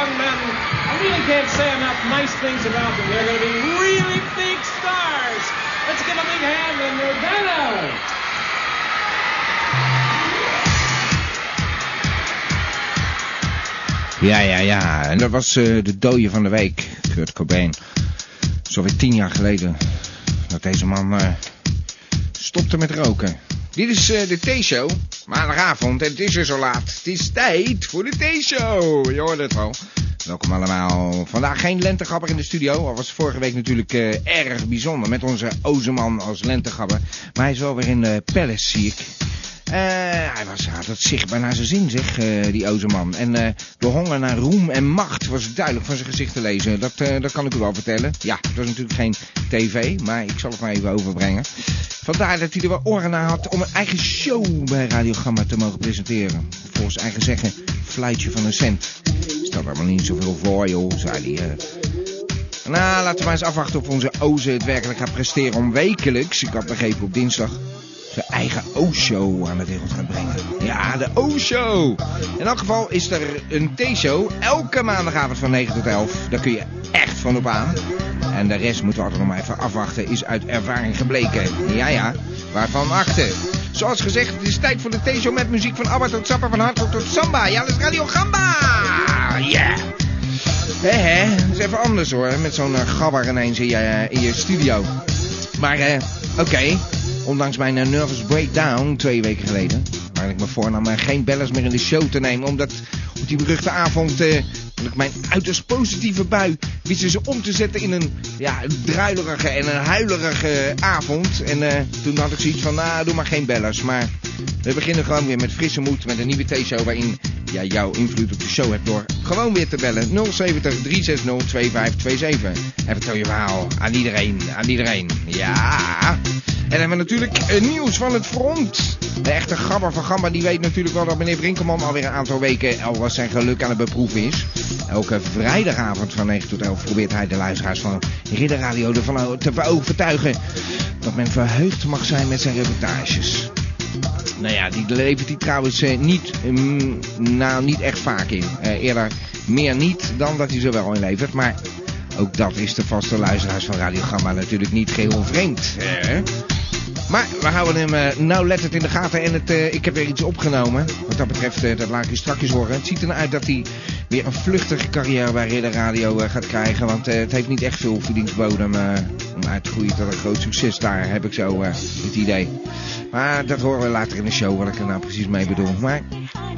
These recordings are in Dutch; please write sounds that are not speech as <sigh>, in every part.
young men. I really can't say enough nice things about them. They're going to be really big stars. Let's give a big hand to Nirvana. Ja, ja, ja. En dat was eh, de dode van de week, Kurt Cobain. Zo weer tien jaar geleden dat deze man eh, stopte met roken. Dit is eh, de T-show, maandagavond en het is weer zo laat. Het is tijd voor de T-show. Je hoort het wel. Welkom allemaal. Vandaag geen lentegabber in de studio. Al was vorige week natuurlijk eh, erg bijzonder met onze Ozeman als lentegabber. Maar hij is wel weer in de Palace, zie ik. Eh, hij was, had het zichtbaar naar zijn zin, zeg, eh, die Ozeman. En eh, de honger naar roem en macht was duidelijk van zijn gezicht te lezen. Dat, dat kan ik u wel vertellen. Ja, het was natuurlijk geen tv, maar ik zal het maar even overbrengen. Vandaar dat hij er wel oren naar had om een eigen show bij Radio Gamma te mogen presenteren. Volgens eigen zeggen, fluitje van een cent. Stelt allemaal niet zoveel voor, joh, zei hij. Nou, laten we maar eens afwachten of onze Oze het werkelijk gaat presteren om wekelijks, ik had begrepen op dinsdag, zijn eigen O-show aan de wereld gaat brengen. Ja, de O-show. In elk geval is er een T-show elke maandagavond van 9 tot 11. Daar kun je echt van op aan. En de rest moeten we altijd nog maar even afwachten, is uit ervaring gebleken. Ja, ja, waarvan achter. Zoals gezegd, het is tijd voor de T-show met muziek van ABBA tot Zappa, van Hardrock tot Samba. Ja, dat is Radio Gamba. Yeah. Hé, hé, dat is even anders hoor, met zo'n uh, gabber ineens in je, eh, in je studio. Maar, eh, oké, ondanks mijn eh, nervous breakdown twee weken geleden, waar ik me voornam uh, geen bellers meer in de show te nemen, omdat op die beruchte avond, eh, ik mijn uiterst positieve bui wisten ze om te zetten in een, ja, druilerige en een huilerige avond. En eh, toen had ik zoiets van, nou, doe maar geen bellers, maar we beginnen gewoon weer met frisse moed, met een nieuwe T-show waarin ja, jouw invloed op de show hebt door gewoon weer te bellen 070 360 2527. En vertel je verhaal aan iedereen, aan iedereen. Ja. En dan hebben we natuurlijk eh, nieuws van het front. De echte gabber van Gamba die weet natuurlijk wel dat meneer Brinkelman alweer een aantal weken al was zijn geluk aan het beproeven is. Elke vrijdagavond van 9 tot 11 probeert hij de luisteraars van Ridder Radio ervan te overtuigen dat men verheugd mag zijn met zijn reportages. Nou ja, die levert hij trouwens eh, niet, mm, nou, niet echt vaak in. Eh, eerder meer niet dan dat hij ze wel inlevert. Maar ook dat is de vaste luisteraars van Radio Gamma natuurlijk niet geheel vreemd. Hè? Maar we houden hem uh, nauwlettend in de gaten. En het, ik heb weer iets opgenomen. Wat dat betreft, dat laat ik je straks horen. Het ziet er uit dat hij weer een vluchtige carrière bij Ridder Radio gaat krijgen. Want het heeft niet echt veel voedingsbodem om uit te groeien tot een groot succes. Daar heb ik zo het idee. Maar dat horen we later in de show, wat ik er nou precies mee bedoel. Maar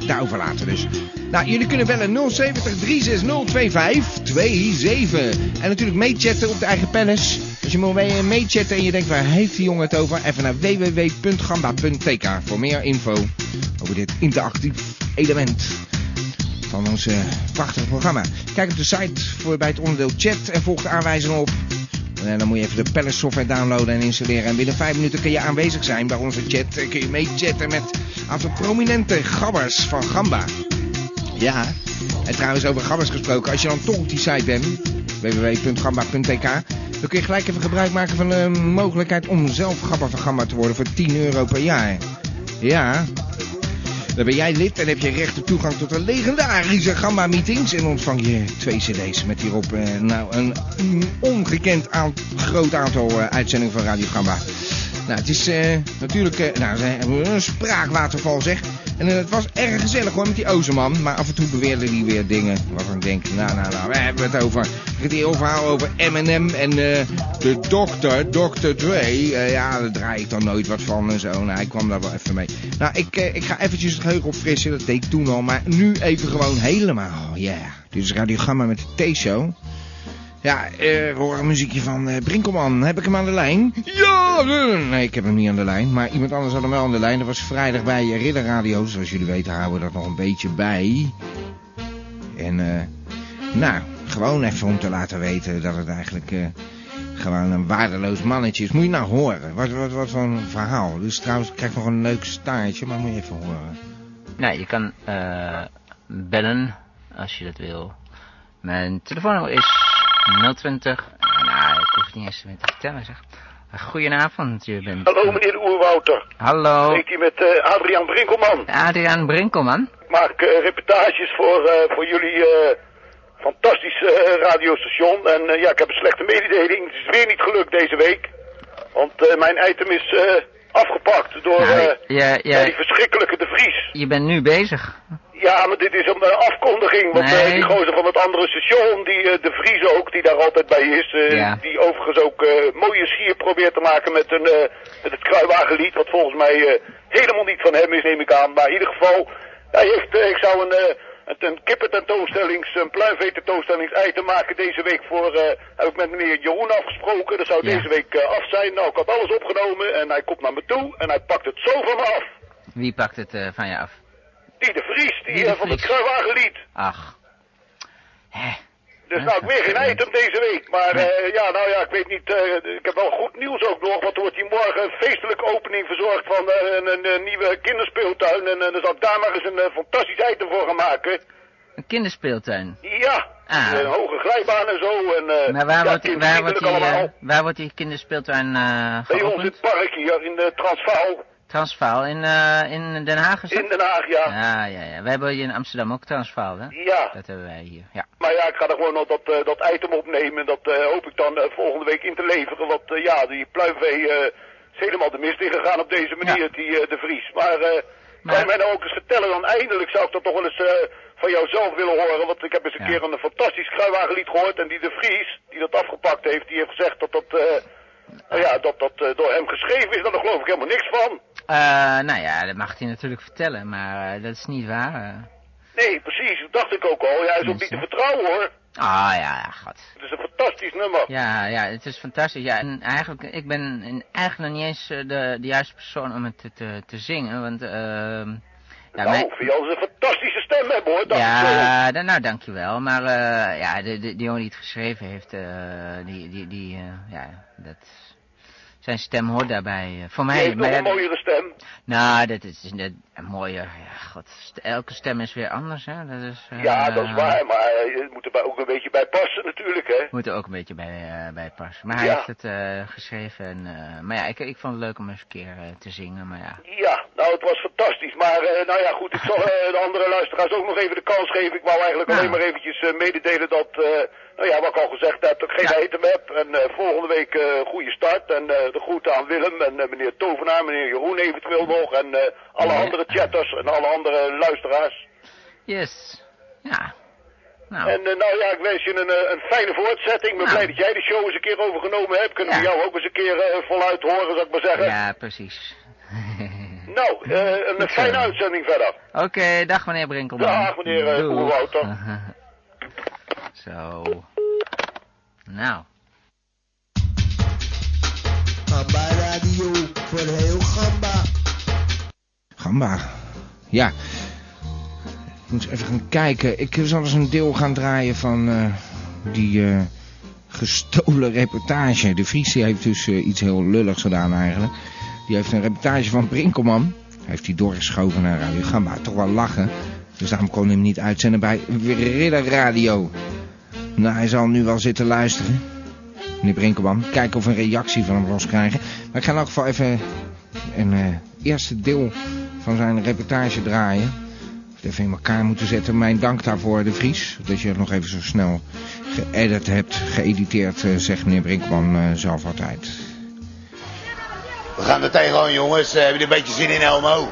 daarover later dus. Nou, jullie kunnen bellen 070 360 2527. En natuurlijk meechatten op de eigen palace. Als je wil mee- meechatten en je denkt, waar heeft die jongen het over? Even naar www.gamba.tk voor meer info over dit interactief element van ons eh, prachtige programma. Kijk op de site voor bij het onderdeel chat en volg de aanwijzingen op. En dan moet je even de Palace software downloaden en installeren. En binnen 5 minuten kun je aanwezig zijn bij onze chat. Kun je meechatten met een aantal prominente gabbers van Gamba. Ja, en trouwens over gabbers gesproken. Als je dan toch op die site bent, www.gamba.tk, dan kun je gelijk even gebruik maken van de mogelijkheid om zelf gabber van Gamba te worden voor 10 euro per jaar. Ja, dan ben jij lid en heb je recht op toegang tot de legendarische Gamba-meetings. En ontvang je twee cd's met hierop eh, nou, een ongekend groot aantal eh, uitzendingen van Radio Gamba. Nou, het is eh, natuurlijk eh, nou, een spraakwaterval zeg. En eh, het was erg gezellig hoor met die Ozeman. Maar af en toe beweerde hij weer dingen waarvan ik denk, nou, nou, nou, we hebben het over. Het heel verhaal over Eminem en de dokter, Dr. Dre. Ja, daar draai ik dan nooit wat van en zo. Nou, hij kwam daar wel even mee. Nou, ik, ik ga eventjes het geheugen opfrissen. Dat deed ik toen al. Maar nu even gewoon helemaal. Ja, dit is Radio Gamma met de T-show. Ja, eh, we horen een muziekje van eh, Brinkelman. Heb ik hem aan de lijn? Ja! eh, Nee, ik heb hem niet aan de lijn. Maar iemand anders had hem wel aan de lijn. Dat was vrijdag bij eh, Ridder Radio. Zoals jullie weten houden we dat nog een beetje bij. En eh, nou, gewoon even om te laten weten dat het eigenlijk eh, gewoon een waardeloos mannetje is. Moet je nou horen. Wat, wat, wat voor een verhaal. Dus trouwens, ik krijg nog een leuk staartje, maar moet je even horen. Nou, je kan eh, bellen als je dat wil. Mijn telefoonnummer is 020. Nou, ik hoef het niet eens meer te vertellen, zeg. Goedenavond, je bent... Hallo meneer Oerwouter. Hallo. Spreekt u met eh, Adriaan Brinkelman. Adriaan Brinkelman. Ik maak eh, reportages voor, eh, voor jullie eh, fantastische eh, radiostation. En eh, ja, ik heb een slechte mededeling. Het is weer niet gelukt deze week. Want eh, mijn item is eh, afgepakt door Nou, eh, ja, die verschrikkelijke De Vries. je bent nu bezig. Ja, maar dit is een eh, afkondiging. Want eh, die gozer van het andere station, die eh, De Vries ook, die daar altijd bij is. eh, Ja. Die overigens ook mooie sier probeert te maken met, een, met het kruiwagenlied. Wat volgens mij helemaal niet van hem is, neem ik aan. Maar in ieder geval, hij heeft, ik zou een, een, een kippententoonstellings, een pluimvee-tentoonstellings-item maken deze week voor, heb ik met meneer Jeroen afgesproken. Dat zou Ja. deze week af zijn. Nou, ik had alles opgenomen en hij komt naar me toe en hij pakt het zo van me af. Wie pakt het van je af? Die De Vries, die, Die De eh, van het Vries. kruiwagenlied. Ach. Hè. Dus nou, ik weer geen item deze week. Maar eh, ja, nou ja, ik weet niet. eh, ik heb wel goed nieuws ook nog. Want er wordt hier morgen een feestelijke opening verzorgd van een, een, een nieuwe kinderspeeltuin. En dan zal ik daar maar eens een fantastisch item voor gaan maken. Een kinderspeeltuin. Ja, Ah. een hoge glijbaan en zo. En, Maar waar, ja, wordt, die- waar, wordt die, waar wordt die kinderspeeltuin eh Bij ons in geopend? het park hier in de Transvaal. Transvaal in, eh, in Den Haag is dat? In Den Haag, ja. Ja, ja, ja. Wij hebben hier in Amsterdam ook Transvaal, hè? Ja. Dat hebben wij hier, ja. Maar ja, ik ga er gewoon nog dat, eh, dat item opnemen. En dat eh, hoop ik dan volgende week in te leveren. Want ja, die pluimvee is helemaal de mist ingegaan op deze manier, Ja. die de Vries. Maar, Maar- kan je mij nou ook eens vertellen, dan eindelijk zou ik dat toch wel eens van jou zelf willen horen. Want ik heb eens een Ja. keer een fantastisch kruiwagenlied gehoord. En die de Vries, die dat afgepakt heeft, die heeft gezegd dat dat, nou ja, dat, dat door hem geschreven is. Daar geloof ik helemaal niks van. Eh, nou ja, dat mag hij natuurlijk vertellen, maar eh, dat is niet waar. eh. Nee, precies, dat dacht ik ook al. Ja, hij is ook niet te vertrouwen hoor. Ah, ja, ja, god. Het is een fantastisch nummer. Ja, ja, het is fantastisch. Ja, en eigenlijk, ik ben in- eigenlijk nog niet eens eh, de, de juiste persoon om het te, te, te zingen, want, ehm ja, nou, vind je als een fantastische stem hebben hoor. Dat is, Ja, da- nou dankjewel. Maar eh, ja, de, de, die jongen die het geschreven heeft, eh, die, die, die ja, dat, zijn stem hoort daarbij. eh, voor mij, heeft een mooiere stem. nou, dat is net een mooie, ja, god, elke stem is weer anders, hè. Dat is, eh, Ja, dat is waar, maar eh, het moet er ook een beetje bij passen natuurlijk. Moet er ook een beetje bij, eh, bij passen. Maar hij Ja. heeft het eh, geschreven en, eh, maar ja, ik, ik vond het leuk om eens een keer te zingen, maar ja. Ja, nou, het was fantastisch. Maar, eh, nou ja, goed, ik zal <laughs> de andere luisteraars ook nog even de kans geven. Ik wou eigenlijk Nou. alleen maar eventjes mededelen dat, eh, nou ja, wat ik al gezegd heb, dat ik geen Ja. item heb. En eh, volgende week eh goede start. En eh, de groeten aan Willem en meneer Tovenaar, meneer Jeroen eventueel nog. En eh, alle Ja. andere chatters en alle andere luisteraars. Yes. Ja. Nou, En eh, nou ja, ik wens je een, eh, een fijne voortzetting. Ik ben Nou. blij dat jij de show eens een keer overgenomen hebt. Kunnen we jou ook eens een keer eh, voluit horen, zou ik maar zeggen. ja, precies. <laughs> Nou, eh, een Goed zo. fijne uitzending verder. Oké, dag meneer Brinkelman. Dag, meneer. Oerwouter. <laughs> Zo. Nou. Gamba Radio voor heel Gamba. Gamba. Ja. Moet even gaan kijken. Ik zal eens een deel gaan draaien van eh, die eh, gestolen reportage. De Vries die heeft dus eh, iets heel lulligs gedaan eigenlijk. Die heeft een reportage van Brinkelman. Heeft hij doorgeschoven naar Radio Gamba. Toch wel lachen. Dus daarom kon hij hem niet uitzenden bij Ridder Radio. Nou, hij zal nu wel zitten luisteren. Meneer Brinkelman. Kijken of we een reactie van hem los krijgen. Maar ik ga in elk geval even een eerste deel van zijn reportage draaien. Even in elkaar moeten zetten. Mijn dank daarvoor, De Vries. Dat je het nog even zo snel geëdit hebt, geëditeerd, eh, zegt meneer Brinkman eh, zelf altijd. We gaan er tegenaan, jongens. Eh, Hebben jullie een beetje zin in Elmo?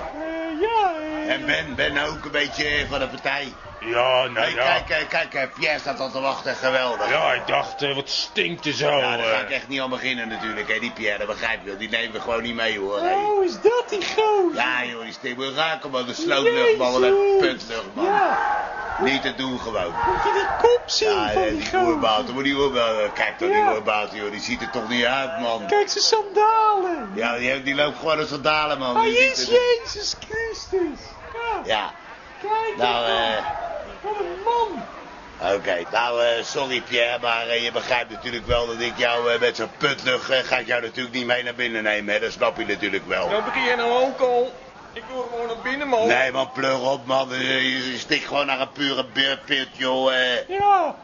ja, En Ben, Ben ook een beetje van de partij. Ja, nou Hey, ja. Kijk, kijk, eh, Pierre staat al te wachten. Geweldig. Ja, ik dacht, eh, wat stinkt er zo. Ja, daar ga ik eh. echt niet aan beginnen natuurlijk. Hè. Die Pierre, dat begrijp je wel. Die nemen we gewoon niet mee, hoor. Hey. Oh, is dat die goos? Ja, joh, die stinkt. We raken man. De slootluchtbal en de. Ja, Niet te doen gewoon. moet je die kop zien Ja, van eh, die die. Maar die oerbouter, kijk toch, die oerbouter, joh. Die ziet er toch niet uit, man. Kijk zijn sandalen. Ja, die, die loopt gewoon als sandalen, man. Hij Die is ziet er- Jezus Christus. Ja, Ja, kijk nou, eens eh... dan. Wat een man. Oké, nou, eh, sorry Pierre, maar eh, je begrijpt natuurlijk wel dat ik jou eh, met zo'n putlucht eh, ga ik jou natuurlijk niet mee naar binnen nemen, hè? Dat snap je natuurlijk wel. Nou begin jij nou ook al. Ik wil gewoon naar binnen, man. Nee man, pleur op man, je, je stikt gewoon naar een pure beerpit, joh. eh. Ja,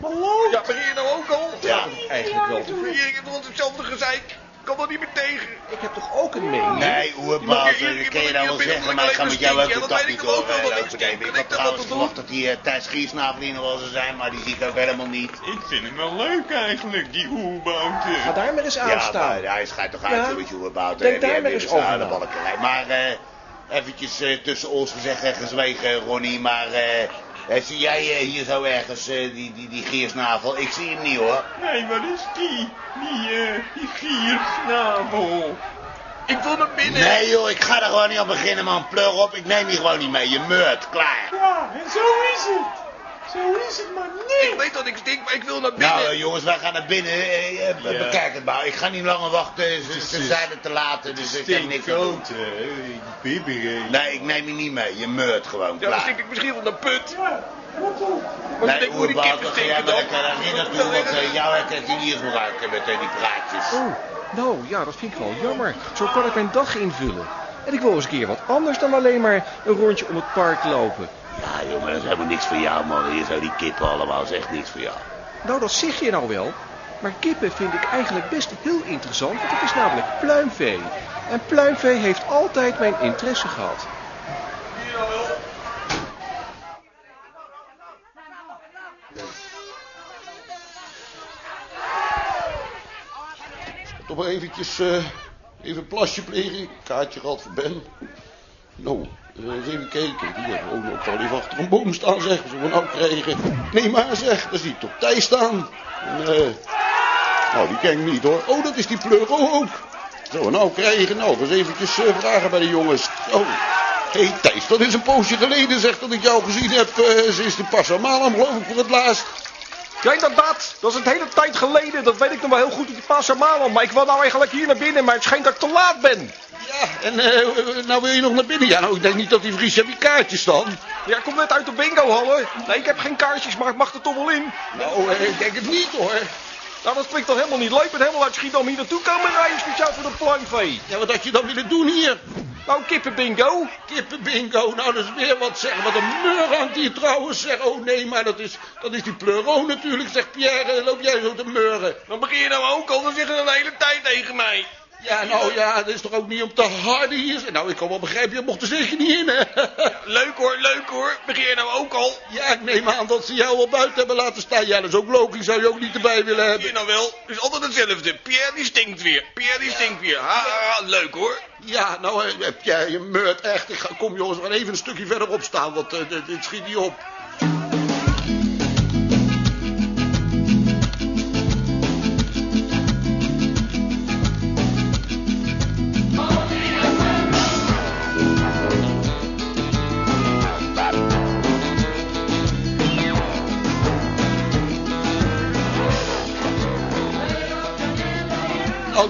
maar. Ja, begin je nou ook al? Ja. Eigenlijk wel. Ik heb toch hetzelfde gezeik. Ik kan er niet meer tegen. Ik heb toch ook een mening? Nee, je- dat kan je nou wel zeggen, maar ik ga met jou ook de dat weet niet ik ook wel, over dat ik had dat trouwens dat verwacht dat die eh, Thijs Giersnavel hier nog wel zou zijn, maar die zie ik ook helemaal niet. Ik vind hem wel leuk eigenlijk, die oerbouten. Ga daar maar eens aan Ja, staan. maar hij schijnt toch Ja. uit met je oerbouw. Denk daar maar eens over na. balkerij. Maar eh, eventjes eh, tussen ons gezegd en gezwegen, Ronnie, maar eh, eh, zie jij eh, hier zo ergens eh, die, die, die Giersnavel? Ik zie hem niet hoor. Nee, wat is die? Die, eh, die giersnavel. Ik wil naar binnen. Nee joh, ik ga er gewoon niet aan beginnen man. Pleur op, ik neem die gewoon niet mee. Je meurt, klaar. Ja, en zo is het. Zo is het maar Ik niet. weet dat ik stink, maar ik wil naar binnen. Nou eh, jongens, wij gaan naar binnen. Eh, eh, Ja. Bekijk het maar. Ik ga niet langer wachten. Ze, ze zijn er te laat, dus ik heb niks aan. Nee, ik neem je niet mee. Je meurt gewoon, ja, dan stink ik misschien wel naar put. Ja? Maar Nee, ik hoe die Oerbaas, kippen dan ga jij stinken dan. lekker naar hier naartoe, want eh, jou herkent hij niet gebruiken met eh, die praatjes. Oh, nou ja, dat vind ik wel jammer. Zo kan ik mijn dag invullen. En ik wil eens een keer wat anders dan alleen maar een rondje om het park lopen. Ja, jongen, dat is helemaal niks voor jou, man. Hier zo die kippen allemaal, dat is echt niks voor jou. Nou, dat zeg je nou wel. Maar kippen vind ik eigenlijk best heel interessant, want het is namelijk pluimvee. En pluimvee heeft altijd mijn interesse gehad. Toch maar eventjes eh, even een plasje plegen. Kaartje gehad voor Ben. Nou, even kijken. Die hebben ook al even achter een boom staan, zeg. Zullen we nou krijgen? Nee, maar zeg, daar zie ik toch Thijs staan. Nou, die ken ik niet hoor. Oh, dat is die Pleuro ook. Zullen we nou krijgen? Nou, eens eventjes eh, vragen bij de jongens. Oh, hé hey, Thijs, dat is een poosje geleden zeg dat ik jou gezien heb. eh sinds de Passamanam, geloof ik, voor het laatst. Ja, inderdaad. Dat is een hele tijd geleden. Dat weet ik nog wel heel goed in de Pasamalan. Maar ik wil nou eigenlijk hier naar binnen, maar het schijnt dat ik te laat ben. Ja, en eh, nou wil je nog naar binnen? Ja, nou, ik denk niet dat die Vries heb die kaartjes dan. Ja, ik kom net uit de bingo-hallen. Nee, ik heb geen kaartjes, maar ik mag er toch wel in. Nou, eh, ik denk het niet hoor. Nou, dat klinkt toch helemaal niet leuk. Ik ben helemaal uit Schiedam hier naartoe komen rijden, speciaal voor de pluimvee. Ja, wat had je dan willen doen hier? Nou, kippenbingo. Kippenbingo, nou dat is weer wat zeg. Wat een meur hangt hier trouwens. Zeg, oh nee, maar dat is, dat is die pleuro natuurlijk. Zegt Pierre, eh, loop jij zo te meuren? Dan begin je nou ook al, dan zeggen ze een hele tijd tegen mij. Ja, nou ja, dat is toch ook niet om te harden hier. Nou, ik kan wel begrijpen, je mocht er zeker niet in, hè? Leuk hoor, leuk hoor. Begin je nou ook al? Ja, ik neem aan dat ze jou al buiten hebben laten staan. Ja, dat is ook logisch, zou je ook niet erbij willen hebben. Hier nou wel, het is altijd hetzelfde. Pierre die stinkt weer. Pierre die stinkt weer. Ha, leuk hoor. Ja, nou, eh, Pierre, je meurt echt. Ik ga, kom jongens, we gaan even een stukje verderop staan, want eh, dit, dit schiet niet op.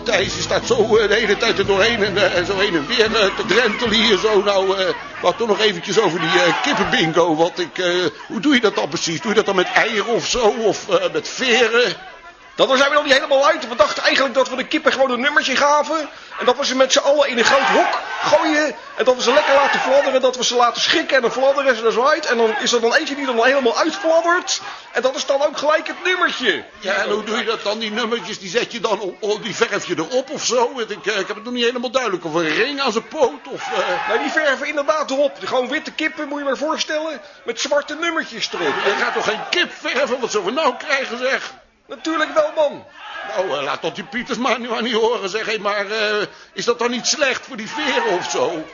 Thijs, je staat zo eh, de hele tijd er doorheen en eh, zo heen en weer eh, te drentelen hier zo. Nou, wat toch nog eventjes over die kippenbingo. Want ik, hoe doe je dat dan precies? Doe je dat dan met eieren of zo? Of met veren? Dat zijn we nog niet helemaal uit. We dachten eigenlijk dat we de kippen gewoon een nummertje gaven. En dat we ze met z'n allen in een groot hok gooien. En dat we ze lekker laten fladderen. Dat we ze laten schikken. En dan fladderen ze er zo uit. En dan is er dan eentje die er dan helemaal uitfladdert. En dat is dan ook gelijk het nummertje. Ja, en hoe doe je dat dan? Die nummertjes, die zet je dan op, op- die verf je erop of zo? Ik, eh, ik heb het nog niet helemaal duidelijk. Of een ring aan zijn poot of... eh, Nou, die verven inderdaad erop. Gewoon witte kippen, moet je maar voorstellen. Met zwarte nummertjes erop. Je gaat toch geen kip verven? Wat zullen we nou krijgen, zeg? Natuurlijk wel, man. Nou, eh, laat dat die Pieters maar nu maar niet horen, zeg. Hé, maar eh, is dat dan niet slecht voor die veren of zo?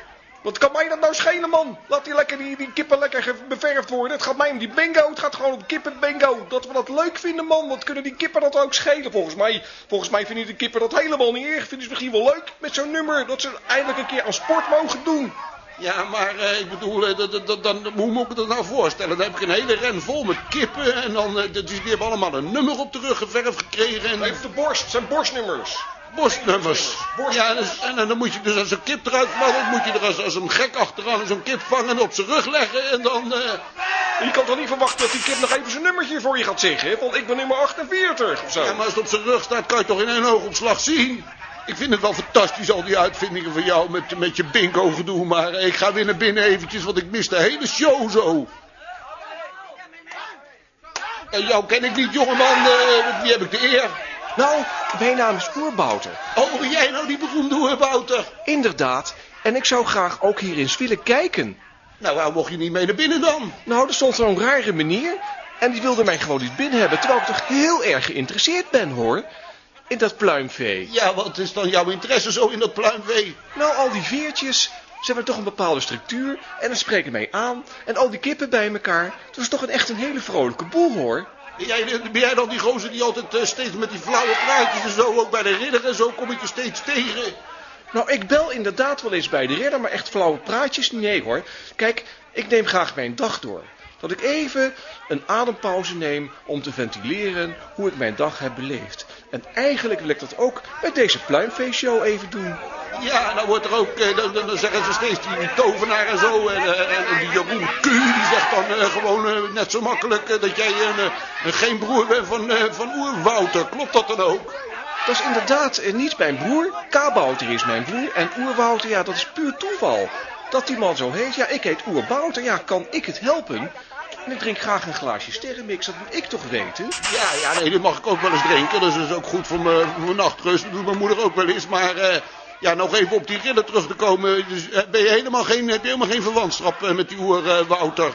Wat kan mij dat nou schelen, man? Laat die, lekker, die, die kippen lekker beverfd worden. Het gaat mij om die bingo. Het gaat gewoon om kippenbingo. Dat we dat leuk vinden, man. Wat kunnen die kippen dat ook schelen? Volgens mij, volgens mij vinden die kippen dat helemaal niet erg. Vinden ze misschien wel leuk met zo'n nummer. Dat ze eindelijk een keer aan sport mogen doen. Ja, maar eh, ik bedoel, eh, dat- dat- dat- dan, hoe moet ik me dat nou voorstellen? Dan heb ik een hele ren vol met kippen en dan, dus die hebben allemaal een nummer op de rug geverfd gekregen. En... Even de borst. Zijn borstnummers. Borstnummers. Ja, en, dus- en dan moet je dus als een kip eruit vallen, moet je er als, als een gek achteraan zo'n kip vangen en op zijn rug leggen en dan... eh, Je kan toch niet verwachten dat die kip nog even zijn nummertje voor je gaat zeggen, hè? Want ik ben nummer 48 of zo. Ja, maar als het op zijn rug staat, kan je toch in één oogopslag zien. Ik vind het wel fantastisch, al die uitvindingen van jou met, met je bingo gedoe. Maar ik ga weer naar binnen eventjes, want ik mis de hele show zo. En jou ken ik niet, jongeman. Eh, wie heb ik de eer? Nou, mijn naam is Oerbouter. Oh, ben jij nou die beroemde Oerbouter? Inderdaad. En ik zou graag ook hier eens willen kijken. Nou, waarom mocht je niet mee naar binnen dan? Nou, er stond zo'n rare meneer. En die wilde mij gewoon niet binnen hebben. Terwijl ik toch heel erg geïnteresseerd ben, hoor. In dat pluimvee. Ja, wat is dan jouw interesse zo in dat pluimvee? Nou, al die veertjes. Ze hebben toch een bepaalde structuur. En dan spreken mij aan. En al die kippen bij elkaar. Dat is toch een echt een hele vrolijke boel, hoor. Ben jij, ben jij dan die gozer die altijd eh, steeds met die flauwe praatjes en zo, ook bij de ridder en zo, kom ik je steeds tegen? Nou, ik bel inderdaad wel eens bij de redder, maar echt flauwe praatjes, nee hoor. Kijk, ik neem graag mijn dag door. Dat ik even een adempauze neem om te ventileren hoe ik mijn dag heb beleefd. En eigenlijk wil ik dat ook bij deze pluimfeestshow even doen. Ja, dan wordt er ook, eh, dan, dan, zeggen ze steeds die, tovenaar en zo. En, eh, en, en die Jeroen Q, die zegt dan eh, gewoon net zo makkelijk dat jij een, een geen broer bent van, van Oerwouter. Klopt dat dan ook? Dat is inderdaad niet mijn broer. Kabouter is mijn broer. En Oerwouter, ja, dat is puur toeval. Dat die man zo heet. Ja, ik heet Oerbouter. Ja, kan ik het helpen? En ik drink graag een glaasje sterrenmix. Dat moet ik toch weten? Ja, ja, nee, dat mag ik ook wel eens drinken. Dat is dus ook goed voor mijn, nachtrust. Dat doet mijn moeder ook wel eens. Maar eh, ja, nog even op die ridder terug te komen. Dus, eh, ben je helemaal geen, heb je helemaal geen verwantschap eh, met die Oerwouter?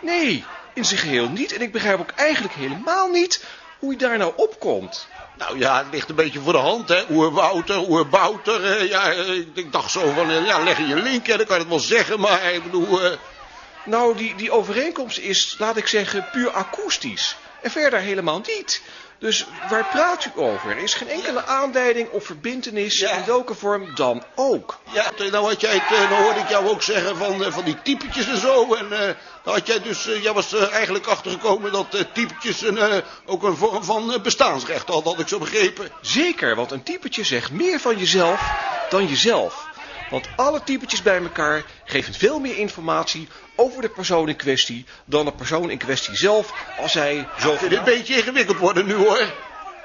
Nee, in zijn geheel niet. En ik begrijp ook eigenlijk helemaal niet hoe je daar nou opkomt. Nou ja, het ligt een beetje voor de hand, hè. Oerwouter, Oerbouter. ja, ik, dacht zo van, ja, leg je je link, hè, dan kan je het wel zeggen. Maar ik bedoel, Nou, die, die overeenkomst is, laat ik zeggen, puur akoestisch. En verder helemaal niet. Dus waar praat u over? Er is geen enkele aanleiding of verbintenis Ja. in welke vorm dan ook. ja, nou had jij het, nou hoorde ik jou ook zeggen van, eh, van die typetjes en zo. En dan had jij dus, jij was eh, eigenlijk achtergekomen dat typetjes een, ook een vorm van bestaansrecht had, had ik zo begrepen. Zeker, want een typetje zegt meer van jezelf dan jezelf. Want alle typetjes bij elkaar geven veel meer informatie over de persoon in kwestie dan de persoon in kwestie zelf als hij zo het een beetje ingewikkeld worden nu, hoor.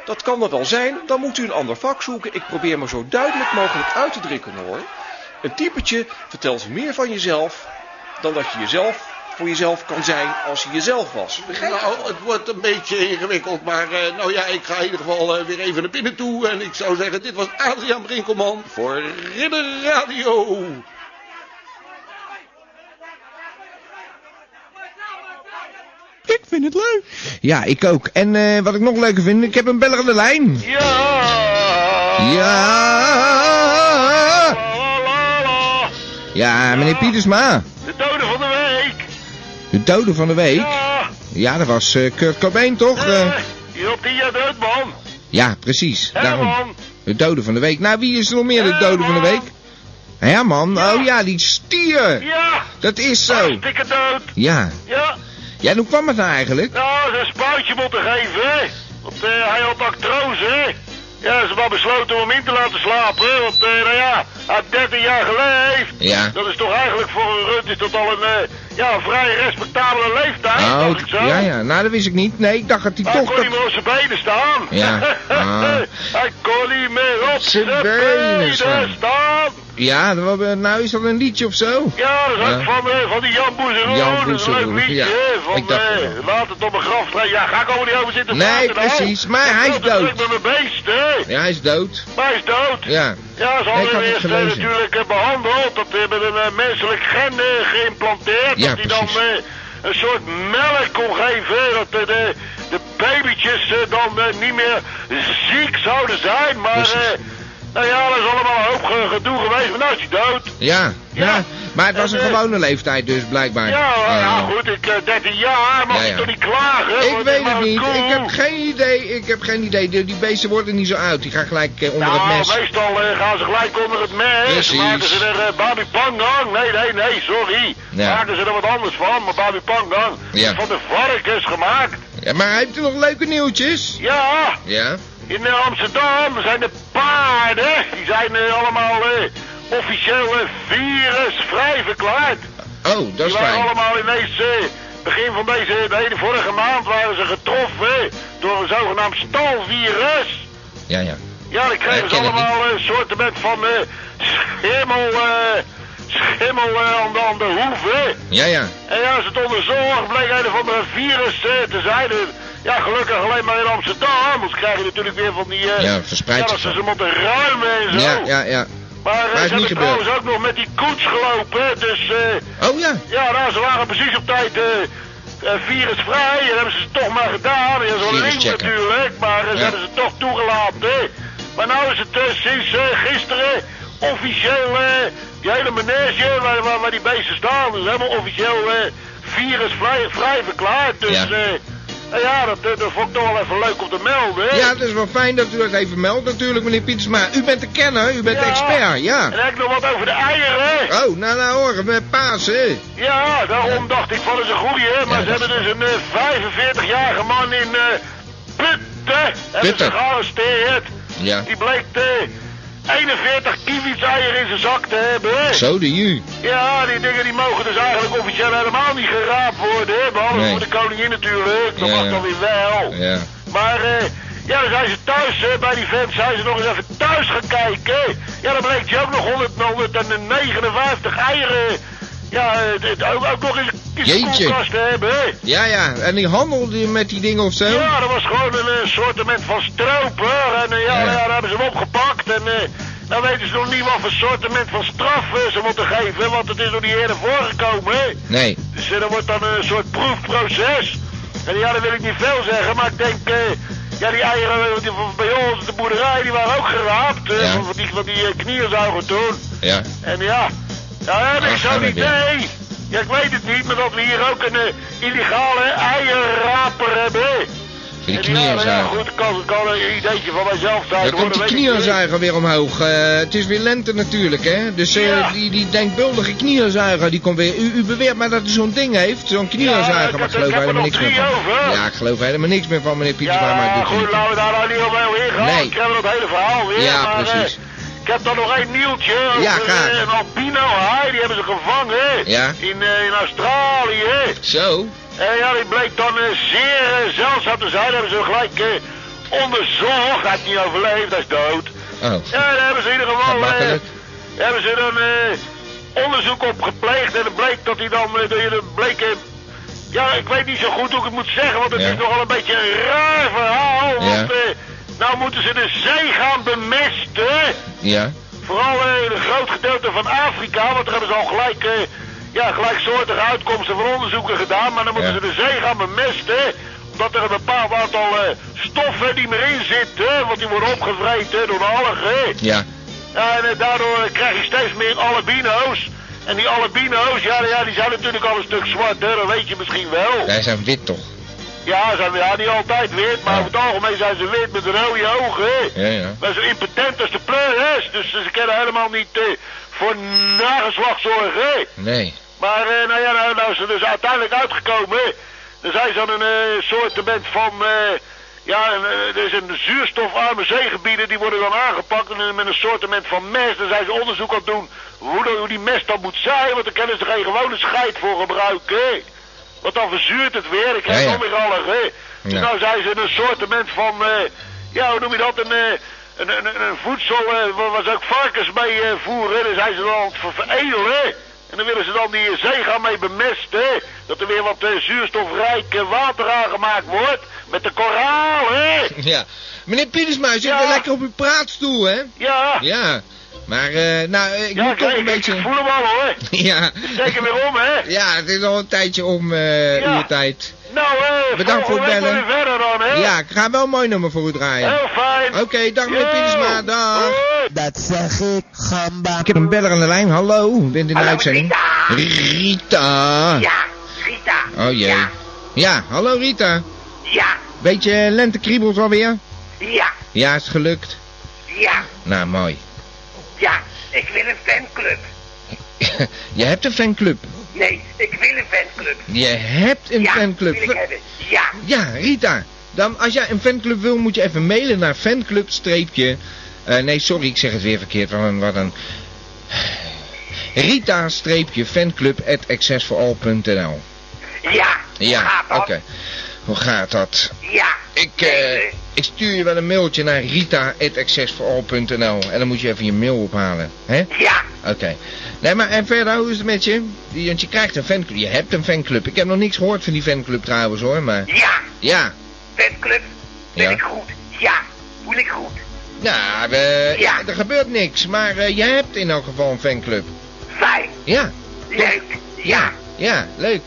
Dat kan dat wel zijn, dan moet u een ander vak zoeken. Ik probeer me zo duidelijk mogelijk uit te drukken hoor. Een typetje vertelt meer van jezelf dan dat je jezelf voor jezelf kan zijn als je jezelf was. Nou, het wordt een beetje ingewikkeld, maar eh, nou ja, ik ga in ieder geval eh, weer even naar binnen toe. En ik zou zeggen, dit was Adriaan Brinkelman voor Ridder Radio. Ik vind het leuk. Ja, ik ook. En eh, wat ik nog leuker vind, ik heb een beller aan de lijn. Ja! Ja! Ja, meneer Pietersma. De dode van de week. Ja! Ja, dat was eh, Kurt Cobain, toch? Eh, Eh, je op tien jaar dood, man! ja, precies. Daarom. man? De dode van de week. Nou, wie is er nog meer de Ja, dode van de man. week? Herman? Ja. Oh ja, die stier. Ja! Dat is zo. Hartstikke dood! Ja. Ja! Ja, en hoe kwam het nou eigenlijk? Nou, ze een spuitje moeten geven, hè? Want eh, hij had actrose, hè? Ja, ze hebben besloten om hem in te laten slapen, want eh, nou ja, hij had 13 jaar geleefd. Ja. Dat is toch eigenlijk voor een rut is dat al een, eh, ja, een vrij respectabele leeftijd, Oh, dacht ik zo. ja, ja. Nou, dat wist ik niet. Nee, ik dacht dat hij Hij toch... kon Dat... niet meer op zijn benen staan. Ja. <laughs> Ah. Hij kon niet meer op Zijn benen staan. Ja, dat was- nou is dat een liedje of zo? Ja, dat is ook Ja. van, eh, van die Jan Boezeroen. Jan Dat is een leuk Boezeroen, liedje, ja. Van, Ik dacht eh, wel. laat het op mijn graf staan. Ja, ga ik over niet over zitten Nee, nou. precies, maar Ik hij is dood. met mijn beest, hè. Ja, hij is dood. Maar hij is dood. Ja. Ja, ze ik hadden eerst eh, natuurlijk eh, behandeld. Dat met een eh, menselijk gen eh, geïmplanteerd. Ja, dat hij dan eh, een soort melk kon geven. Dat eh, de, de babytjes eh, dan eh, niet meer ziek zouden zijn. Maar eh, nou ja, dat is allemaal een hoop ge- gedoe geweest. Maar nou is hij dood. Ja, ja. Ja. Maar het was een En, eh, gewone leeftijd dus, blijkbaar. Ja, nou, Eh, nou goed, ik, eh, 13 jaar, mag Ja, ik ja. toch niet klagen? Ik weet het niet. cool. Ik heb geen idee. Ik heb geen idee. Die, die beesten worden niet zo oud. Die gaan gelijk eh, onder Nou, het mes. meestal eh, gaan ze gelijk onder het mes. Precies. Maken ze er uh, Babi Pangang. Nee, nee, nee, sorry. Ja. Maken ze er wat anders van, maar Babi Pangang Ja. is van de varkens gemaakt. Ja, maar hij heeft er nog leuke nieuwtjes. Ja, Ja. In Amsterdam zijn de paarden, die zijn allemaal eh, officieel virusvrij verklaard. Oh, dat is die waren fijn. allemaal ineens, eh, begin van deze, de hele vorige maand waren ze getroffen door een zogenaamd stalvirus. Ja, ja. Ja, dan kregen ze allemaal een soort met van eh, schimmel, schimmel aan, de, aan de hoeven. Ja, ja. En ja, als het onderzocht bleek een of andere virus te zijn. Ja, gelukkig alleen maar in Amsterdam. Anders krijg je natuurlijk weer van die... eh, Ja, verspreid ja, ze moeten ruimen en zo. Ja, ja, ja. Maar eh, Maar ze hebben trouwens ook nog met die koets gelopen. Dus eh, Oh ja. ja, nou, ze waren precies op tijd virusvrij. En hebben ze het toch maar gedaan. Ja, zo'n ring checken. natuurlijk. Maar ze Ja. hebben ze toch toegelaten. Maar nou is het sinds gisteren officieel die hele manege waar, waar, waar die beesten staan. Dus helemaal officieel virusvrij vrij verklaard. Dus Ja. Eh, nou ja, dat, eh, dat vond ik toch wel even leuk om te melden. Ja, het is wel fijn dat u dat even meldt natuurlijk, meneer Pietersma. U bent de kenner, u bent de expert, ja. En ik nog wat over de eieren. Oh, nou, nou horen, met Pasen. Ja, daarom dacht ik van is een goeie, hè. Maar Ja, ze hebben dus een eh, 45-jarige man in eh Putten. Hebben Putten. ze gearresteerd. Ja. Die bleek eh, 41 kiewitseieren in zijn zak te hebben. Zo de ju. Ja, die dingen die mogen dus eigenlijk officieel helemaal niet geraapt worden. hè. Behalve Nee. voor de koningin natuurlijk. Dat Ja, mag dan weer wel. Ja. Maar eh, ja, dan zijn ze thuis, hè, bij die vent zijn ze nog eens even thuis gaan kijken. Ja, dan bleek je ook nog 100, 159 eieren. Ja, eh, ook, ook nog eens koelkast te hebben. hè. Ja, ja. En die handelde met die dingen of zo? Ja, dat was gewoon een eh, soortement van stroper. En eh, ja, Ja. ja. daar hebben ze hem opgepakt. En nou weten ze nog niet wat voor soortement van straf ze moeten geven. Want het is nog niet eerder voorgekomen. hè. Nee. Dus dat wordt dan een soort proefproces. En ja, dat wil ik niet veel zeggen, maar ik denk, ja, die eieren die bij ons, de boerderij, die waren ook geraapt. Ja. van, die, van die uh, knieënzuiger toen. Ja. En ja, ja, heb ik gaan zo'n idee. Ja, ik weet het niet, maar dat we hier ook een eh, illegale eierraper hebben. Voor die En ja, nou ja, goed, kan, kan een ideetje van mijzelf zijn. Dan komt die knieënzuiger weer omhoog. Eh, het is weer lente natuurlijk, hè. Dus Ja. die, die denkbeeldige knieënzuiger, die komt weer... U, u beweert maar dat u zo'n ding heeft, zo'n Ja, knieënzuiger. ik maar ik geloof helemaal niks meer van. over. Ja, ik geloof helemaal niks meer van, meneer Pietersma, maar Ja, het goed, laten we daar nou niet op heel ingaan. Nee. Ik heb dat hele verhaal weer. Ja, maar, precies. Ik heb dan nog één nieuwtje. Ja, eh, Een albino haai, die hebben ze gevangen. Ja. In, eh, in Australië. Zo? En ja, die bleek dan eh, zeer zeldzaam te zijn. hebben ze gelijk onderzocht. Hij heeft niet overleefd, hij is dood. Oh. Ja, daar hebben ze in ieder geval... Hebben ze dan onderzoek op gepleegd. En het bleek dat hij dan... dat bleek... ja, ik weet niet zo goed hoe ik het moet zeggen, want het Ja. is nogal een beetje een raar verhaal. Ja. Want nou moeten ze de zee gaan bemesten. Ja. Vooral eh, in een groot gedeelte van Afrika, want daar hebben ze al gelijk, eh, ja, gelijksoortige uitkomsten van onderzoeken gedaan. Maar dan moeten Ja. ze de zee gaan bemesten, omdat er een bepaald aantal eh, stoffen die meer in zitten, want die worden opgevreten door de algen. Ja. Ja, en daardoor krijg je steeds meer albino's. En die albino's, ja, ja, die zijn natuurlijk al een stuk zwarter, dat weet je misschien wel. Wij zijn wit toch? Ja, zijn ja, niet altijd wit, maar Ja. over het algemeen zijn ze wit met rode ogen. Ja, ja. Maar zo impotent als de pleuris, dus ze kunnen helemaal niet eh, voor nageslacht zorgen. Nee. Maar eh, nou ja, nou, nou is er dus uiteindelijk uitgekomen. Er zijn zo'n een eh, soortement van, eh, ja, er is een zuurstofarme zeegebieden, die worden dan aangepakt en, met een soortement van mest. Dan zijn ze onderzoek aan het doen hoe, hoe die mest dan moet zijn, want dan kunnen ze geen gewone scheid voor gebruiken. Want dan verzuurt het weer, ik krijg Ja, ja. weer algen. Dus Ja. nou zijn ze een soortement van, eh, ja, hoe noem je dat, een... eh, een, een, voedsel eh, waar ze ook varkens mee voeren. Dan zijn ze dan aan het ver- veredelen. En dan willen ze dan die zee gaan mee bemesten. Dat er weer wat zuurstofrijk water aangemaakt wordt. Met de koralen. <laughs> Ja. Meneer Pietersma, zit Ja. lekker op uw praatstoel, hè? Ja. Ja. Maar, eh, nou, ik Ja, moet toch kijk, een ik beetje... voel hem al hoor. <laughs> Ja. Hem weer om, hè. Ja, het is al een tijdje om eh Ja. uw tijd. Nou, eh, Bedankt voor het bellen. weer verder dan, hè. Ja, ik ga wel een mooi nummer voor u draaien. Heel fijn. Oké, dag meneer. Pietersma, dag. Hoi. Dat zeg ik, gamba. Ik heb een beller aan de lijn, hallo, bent in de Hallo, uitzending. Rita. Ja, Rita. Oh jee. Ja, Ja, hallo Rita. ja, Beetje lentekriebels alweer? ja, Ja, is gelukt. ja, Nou, mooi. Ja. Ik wil een fanclub. <laughs> Je hebt een fanclub. Nee, ik wil een fanclub. Je hebt een ja, fanclub. wil ik hebben. Ja, Ja, Rita. Dan, als jij een fanclub wil, moet je even mailen naar fanclub streepje... eh, nee, sorry, ik zeg het weer verkeerd. Wat een... Wat een Rita-fanclub at accessforall.nl Ja, Ja, oké. Hoe gaat dat? ja. Ik, eh, ik stuur je wel een mailtje naar rita.accessforall.nl en dan moet je even je mail ophalen, hè? Ja. Oké. Nee, maar en verder, hoe is het met je? Want je krijgt een fanclub, je hebt een fanclub. Ik heb nog niks gehoord van die fanclub trouwens hoor, maar... Ja, Ja. fanclub. Ben Ja. ik goed? Ja, voel ik goed. Nou, Ja. er gebeurt niks, maar eh, je hebt in elk geval een fanclub. Fijn. Ja. Leuk. Ja. Ja, leuk.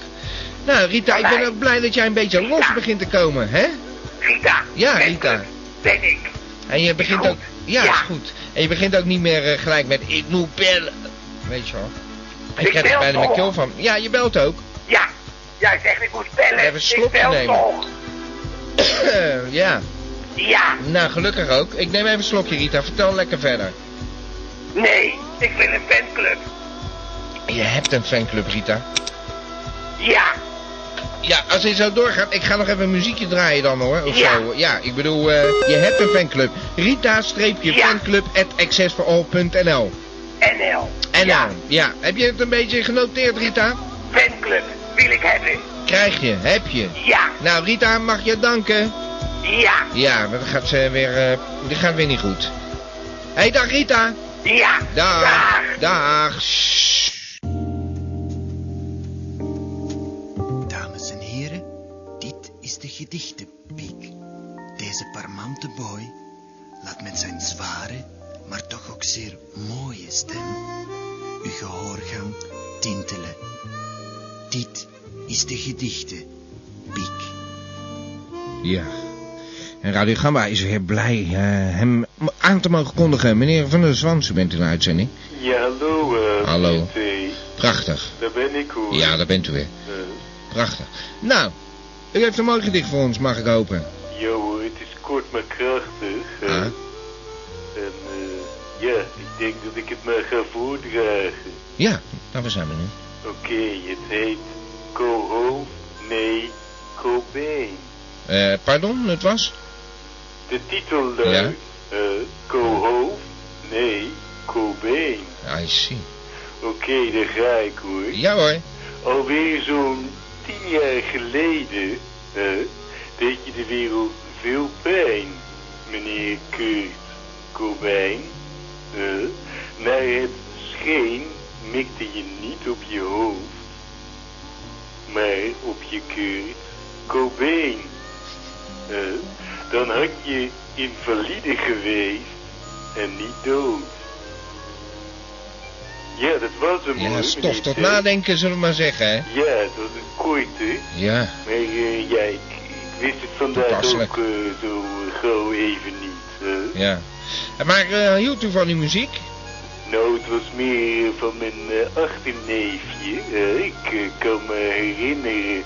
Nou, Rita, ik ben ook blij dat jij een beetje los begint te komen, hè? Rita. Ja, Rita. Ben ik. En je begint ook... Ja, Ja. is goed. En je begint ook niet meer eh, gelijk met ik moet bellen. Weet je wel. Ik Ik krijg er bijna mijn keel van. Ja, je belt ook. Ja. Jij zegt ik moet bellen. Even een ik slokje nemen. <clears throat> ja. Ja. Nou, gelukkig ook. Ik neem even een slokje, Rita. Vertel lekker verder. Nee, ik wil een fanclub. Je hebt een fanclub, Rita. Ja. Ja, als dit zo doorgaat, ik ga nog even een muziekje draaien dan hoor. Of Ja. zo. Ja, ik bedoel, eh, je hebt een fanclub. Rita-fanclub at accessforall.nl NL. NL. Ja. Heb je het een beetje genoteerd, Rita? Fanclub. Wil ik hebben. Krijg je, heb je. Ja. Nou, Rita, mag je danken? Ja. Ja, maar dat gaat ze weer, eh dat gaat weer niet goed. Hé, hey, dag Rita. Ja. Dag. Dag. Dames is de gedichtenpiek. Deze parmante boy laat met zijn zware, maar toch ook zeer mooie stem uw gehoorgang tintelen. Dit is de gedichtenpiek. Ja. En Radio Gamba is weer blij eh, hem aan te mogen kondigen. Meneer Van der Zwans, u bent in de uitzending. Ja, hallo. eh Hallo. Prachtig. Daar ben ik hoor. Ja, daar bent u weer. Eh, Prachtig. Nou, u heeft een mooi gedicht voor ons, mag ik hopen. ja hoor, het is kort maar krachtig. eh. Ah. En eh, ja, ik denk dat ik het maar ga voordragen. Ja, waar zijn we nu? Oké, het heet Coho, nee, Cobain. Eh, pardon, het was? De titel luidt eh Coho, nee, Cobain. I see. Oké, daar ga ik hoor. Ja hoor. Alweer zo'n tien jaar geleden deed je de wereld veel pijn, meneer Kurt Cobain. Eh, naar het scheen mikte je niet op je hoofd, maar op je Kurt Cobain. Eh, dan had je invalide geweest en niet dood. Ja, dat was hem Ja, hoor, stof tot nadenken, zullen we maar zeggen, hè? Ja, het was een korte. Ja. Maar eh, ja, ik, ik wist het vandaag ook eh, zo eh, gauw even niet. hè. Ja. Maar hield u van die muziek? Nou, het was meer van mijn achterneefje. ik kan me herinneren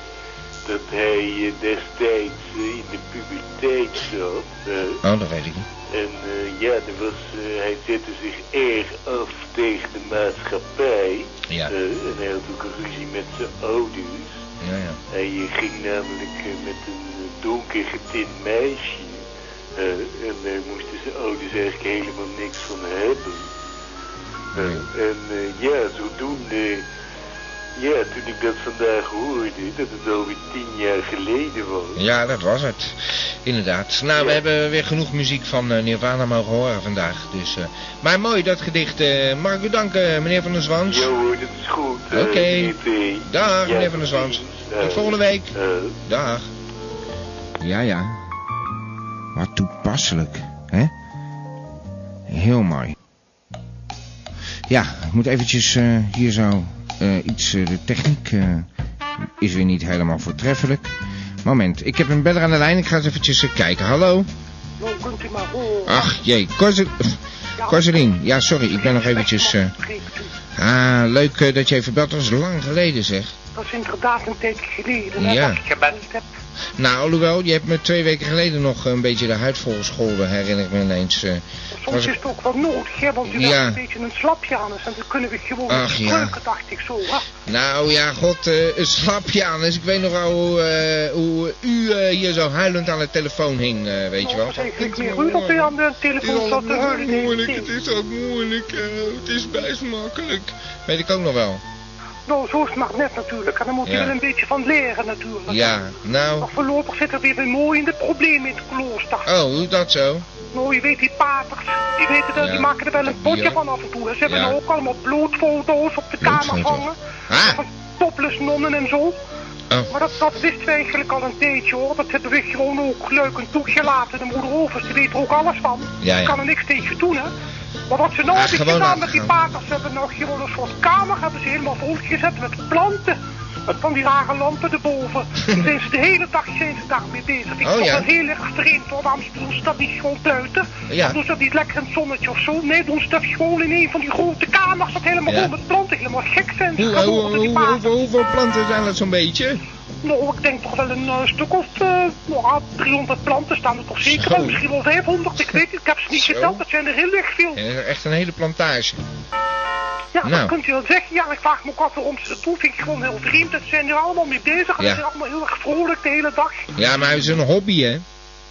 dat hij eh, destijds eh, in de puberteit zat. eh. Oh, dat weet ik niet. En ja, er was, hij zette zich erg af tegen de maatschappij. Ja. En hij had ook een ruzie met zijn ouders. Ja, ja. Hij ging namelijk met een donker getint meisje. en daar moesten zijn ouders eigenlijk helemaal niks van hebben. En ja, zodoende... Ja, toen ik dat vandaag hoorde, dat het alweer tien jaar geleden was. Ja, dat was het. Inderdaad. Nou, we hebben weer genoeg muziek van eh, Nirvana mogen horen vandaag. Dus, eh, maar mooi, dat gedicht. eh, mag ik u danken, meneer Van der Zwans? Ja hoor, dat is goed. Oké. Dag, Ja, meneer Van der Zwans. Tot volgende week. eh, Dag. Ja, ja. Wat toepasselijk, hè? Heel mooi. Ja, ik moet eventjes eh, hier zo eh, iets... eh, de techniek eh, is weer niet helemaal voortreffelijk. Moment, ik heb een beller aan de lijn. Ik ga eens eventjes kijken. Hallo? Nou, kunt u maar horen. Ach, jee. Korzelien. Ja, sorry. Ik ben nog eventjes... Ah, leuk dat je even belt. Dat is lang geleden, zeg. Dat is inderdaad een tijdje geleden hè, Ja. dat ik gebeld heb. Nou, alhoewel, je hebt me twee weken geleden nog een beetje de huid volgescholden, herinner ik me ineens. eh. Soms Was- is het ook wel nodig, hè, want u Ja. bent een beetje een slapjanus en dan kunnen we gewoon Ach, ja. dacht ik zo. Hè? Nou ja, god, eh een slapjanus. Ik weet nog wel hoe, eh, hoe u hier zo huilend aan de telefoon hing, weet je wel. Dat is eigenlijk meer u dat u aan de telefoon zat te huilen. moeilijk, het is ook moeilijk, het is best makkelijk. Weet ik ook nog wel. Nou, zo is het maar net natuurlijk. En dan moet je Ja. wel een beetje van leren natuurlijk. Ja, nou, Maar voorlopig zitten we weer mooi in de problemen in het klooster. oh, hoe dat zo? Nou, je weet die paters, die, weten dat, Ja. die maken er wel een potje Ja. van af en toe. Ze hebben nou ook allemaal bloedfoto's op de kamer hangen. Ah. Van topless nonnen en zo. Oh. Maar dat, dat wisten we eigenlijk al een tijdje hoor. Dat hebben we gewoon ook leuk een toegelaten. De moeder Overs, die weet er ook alles van. Ja, ja. Ik kan er niks tegen doen hè. Maar wat ze nou Ah, hebben gedaan met die paters, ze hebben nou gewoon een soort kamer hebben ze helemaal volgezet met planten. Met van die rare lampen erboven. <laughs> Dan zijn ze de hele dag zijn ze daarmee bezig. Ik Oh, vond ja. dat heel erg vreemd hoor. Waarom doen ze dat niet gewoon buiten? Ja. Doen ze dat niet lekker in het zonnetje of zo? Nee, doen ze dat gewoon in een van die grote kamers. Dat helemaal Ja. vol met planten. Helemaal gek zijn Hoe, hoe, hoe, hoeveel planten zijn dat zo'n beetje? Nou, ik denk toch wel een eh, stuk of uh, nou, 300 planten staan er toch zeker wel. Misschien wel 500, ik weet het. Ik heb ze niet Zo. geteld, dat zijn er heel erg veel. Ja, echt een hele plantage. Ja, Nou. dat kunt u wel zeggen. Ja, ik vraag me ook af waarom ze dat doen. Vind ik gewoon heel vreemd. Dat ze zijn er allemaal mee bezig. En Ja. ze zijn allemaal heel erg vrolijk de hele dag. Ja, maar het is een hobby, hè?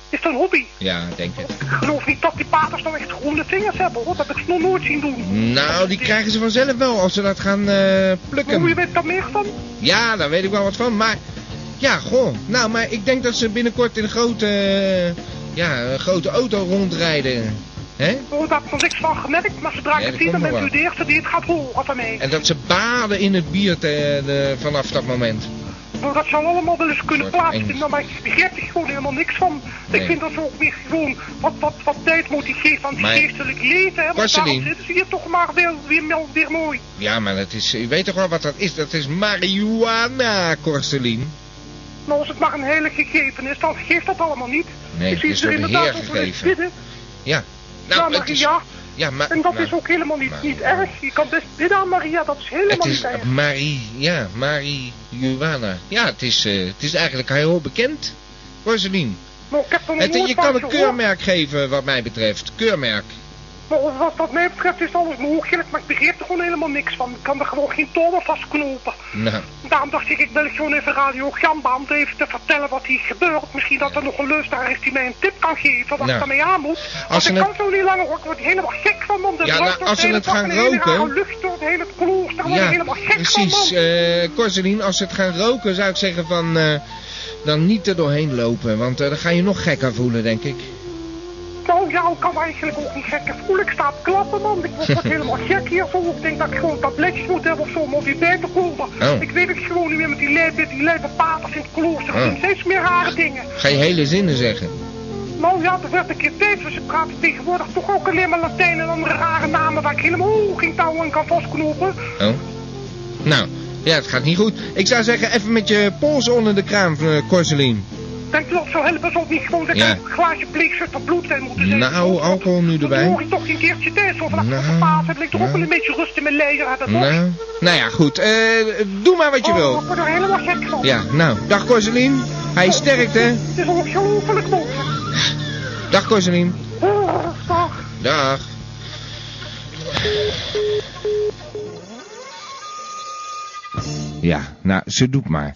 Is dat een hobby? Ja, denk het. Ik geloof niet dat die paters nou echt groene vingers hebben, hoor. Dat heb ik ze nog nooit zien doen. Nou, die krijgen ze vanzelf wel als ze dat gaan eh, plukken. Hoe je weet daar meer van? Ja, daar weet ik wel wat van, maar... Ja, goh. Nou, maar ik denk dat ze binnenkort in een grote... eh, ja, grote auto rondrijden. Hè? Oh, daar heb ik nog niks van gemerkt. Maar zodra Ja, ik dat het zie, dan bent u de eerste die het gaat van mij. En dat ze baden in het bier te- de- vanaf dat moment. Nou, dat zou allemaal wel eens kunnen plaatsvinden, Engels. maar ik begrijp er gewoon helemaal niks van. Nee. Ik vind dat ze ook weer gewoon wat, wat, wat tijd moeten geven aan het geestelijk leven. Hè, want daarom zitten ze hier toch maar weer, weer, mooi. Ja, maar dat is... U weet toch wel wat dat is? Dat is marihuana, Korselien. Nou, als het maar een heilig gegeven is, dan geeft dat allemaal niet. Nee, ik het zie is ze er inderdaad eens gegeven. bidden. Ja. Nou, het is... Maria. Ja, maar... En dat is ook helemaal niet, niet erg. Je kan best bidden aan Maria, dat is helemaal Het niet is erg. Marie, ja, marihuana. Ja, het is, eh, het is eigenlijk heel bekend, Rosalien. Nou, ik heb er nog Het, je kan een keurmerk geven wat mij betreft. Keurmerk. Maar wat, wat mij betreft is alles mogelijk, maar ik begreep er gewoon helemaal niks van. Ik kan er gewoon geen touwen vastknopen. Daarom dacht ik, ik bel gewoon even Radio Gamba om even te vertellen wat hier gebeurt. Misschien dat er nog een luisteraar is die mij een tip kan geven wat ik daarmee aan moet. Want ze ik het- kan zo niet langer hoor, ik word helemaal gek van man. De Ja, nou, als ze het gaan roken- lucht door het hele klooster, word ja, helemaal gek precies. van man. Corselien, als ze het gaan roken zou ik zeggen van... eh, dan niet er doorheen lopen, want eh, dan ga je nog gekker voelen, denk ik. Nou ja, ik kan eigenlijk ook niet gekker voelen. Ik sta te klappen man, ik word <laughs> word helemaal gek hier zo. Ik denk dat ik gewoon tabletjes moet hebben of zo om weer bij te komen. Oh. Ik weet het gewoon niet meer met die lijpe, die lijpe paters in het klooster. Oh. Doen steeds meer rare dingen. Ga je hele zinnen zeggen. Nou ja, er werd een keer tijd, dus ze praten tegenwoordig toch ook alleen maar Latijn en andere rare namen waar ik helemaal geen touw aan kan vastknopen. Oh. Nou, ja, het gaat niet goed. Ik zou zeggen, even met je pols onder de kraan, eh Corselien. Dat zou helpen, zou het niet gewoon dat Ja. een glaasje pleegzutter bloed zijn moeten zijn? Nou, alcohol nu Dan erbij. hoor ik toch geen keertje tijd, zo vanaf Nou, de paas heb ik toch ook nou. wel een beetje rust in mijn hebben. toch? Nou, nou ja, goed. eh, doe maar wat je Oh, wil. ik word er helemaal gek van. Ja, nou, dag Corselien. Hij is sterk, hè? Het is ongelooflijk mogelijk. Dag Corselien. Oh, dag. Dag. Ja, nou, ze doet maar.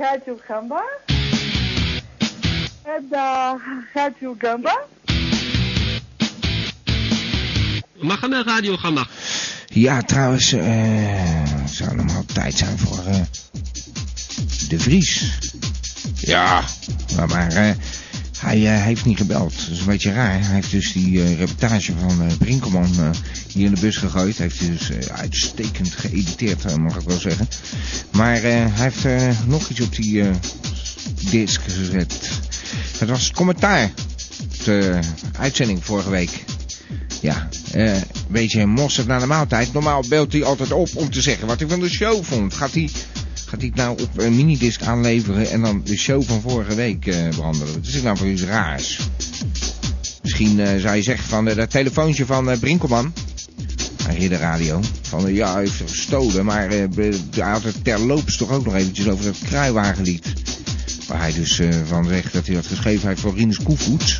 Radio Gamba. En uh, Radio Gamba. Mag een Radio Gamba. Ja, trouwens, eh, het zou normaal tijd zijn voor eh, de Vries. Ja, maar, maar eh, hij eh, heeft niet gebeld. Dat is een beetje raar. Hij heeft dus die eh, reportage van eh, Brinkelman eh, hier in de bus gegooid. Heeft hij dus eh, uitstekend geëditeerd, eh, mag ik wel zeggen. Maar eh, hij heeft eh, nog iets op die eh disc gezet. Het was het commentaar op de uitzending vorige week. Ja, eh, een beetje mosserd na de maaltijd. Normaal belt hij altijd op om te zeggen wat hij van de show vond. Gaat hij, gaat hij het nou op een minidisc aanleveren en dan de show van vorige week eh, behandelen? Wat is nou voor iets raars? Misschien eh, zou je zeggen van dat telefoontje van Brinkelman. aan Ridderradio. Van eh, ja, hij heeft gestolen, maar hij had het terloops toch ook nog eventjes over het kruiwagenlied. Waar hij dus eh, van zegt dat hij dat geschreven heeft voor Rinus Koevoets.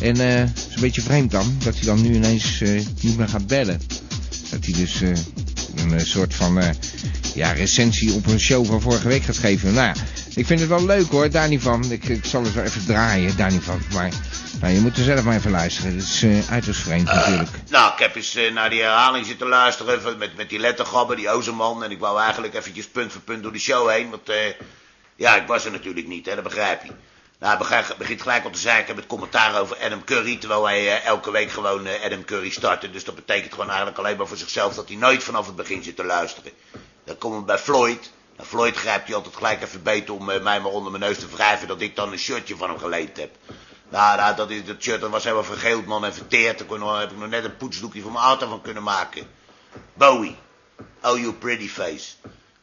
En eh, het is een beetje vreemd dan, dat hij dan nu ineens eh, niet meer gaat bellen. Dat hij dus een soort van ja, recensie op een show van vorige week gaat geven. Nou ja, ik vind het wel leuk hoor, daar niet van. Ik, ik zal het wel even draaien, daar niet van. Maar nou, je moet er zelf maar even luisteren. Het is eh, uiterst vreemd natuurlijk. Nou, ik heb eens naar die herhaling zitten luisteren met, met die lettergabber, die Ozerman. En ik wou eigenlijk eventjes punt voor punt door de show heen. Want eh, ja, ik was er natuurlijk niet, hè, dat begrijp je. Nou, hij begint gelijk op te zeiken met commentaar over Adam Curry. Terwijl hij eh, elke week gewoon eh, Adam Curry startte. Dus dat betekent gewoon eigenlijk alleen maar voor zichzelf dat hij nooit vanaf het begin zit te luisteren. Dan komen we bij Floyd. Nou, Floyd grijpt hij altijd gelijk even beter om eh, mij maar onder mijn neus te wrijven dat ik dan een shirtje van hem geleend heb. Nou, nou, dat, is, shirt was helemaal vergeeld, man, en verteerd. Daar kon, nog- heb ik nog net een poetsdoekje voor mijn auto van kunnen maken. Bowie. Oh, you pretty face.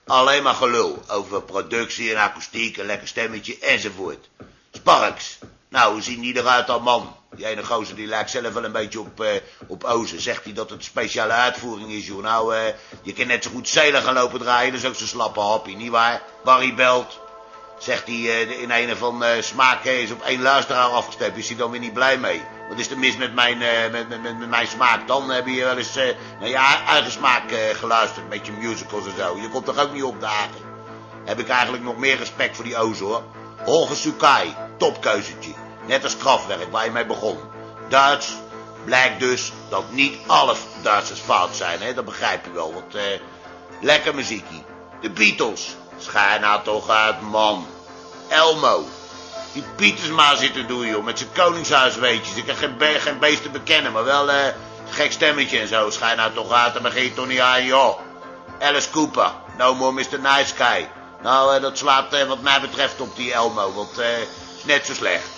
Alleen maar gelul over productie en akoestiek, een lekker stemmetje enzovoort. Sparks. Nou, hoe zien die eruit al, man? Die ene gozer die lijkt zelf wel een beetje op, eh, op Ozen. Zegt hij dat het speciale uitvoering is, joh. Nou, eh, je kan net zo goed zeilen gaan lopen draaien. Dat is ook zo'n slappe happie, nietwaar? Barry Belt. Zegt hij eh, in een van uh, smaak is op één luisteraar afgestemd. Is hij dan weer niet blij mee? Wat is er mis met mijn, eh, met, met, met, mijn smaak? Dan heb je wel eens naar je eigen smaak geluisterd. Met je musicals en zo. Je komt toch ook niet opdagen? Heb ik eigenlijk nog meer respect voor die Ozo hoor. Holger Sukai, topkeuzetje. Net als Kraftwerk waar je mee begon. Duits blijkt dus dat niet alle Duitsers fout zijn. Hè? Dat begrijp je wel. Want lekker muziekie. De Beatles. Schijn nou toch uit, man. Elmo. Die Pietersma zit te doen, joh. Met zijn koningshuisweetjes. Ik heb geen, be geen beest te bekennen, maar wel eh gek stemmetje en zo. Schijn nou toch uit, dan begin je toch niet aan, joh. Alice Cooper. No more Mr. Nice Guy. Nou, eh, dat slaat eh, wat mij betreft op die Elmo, want eh is net zo slecht.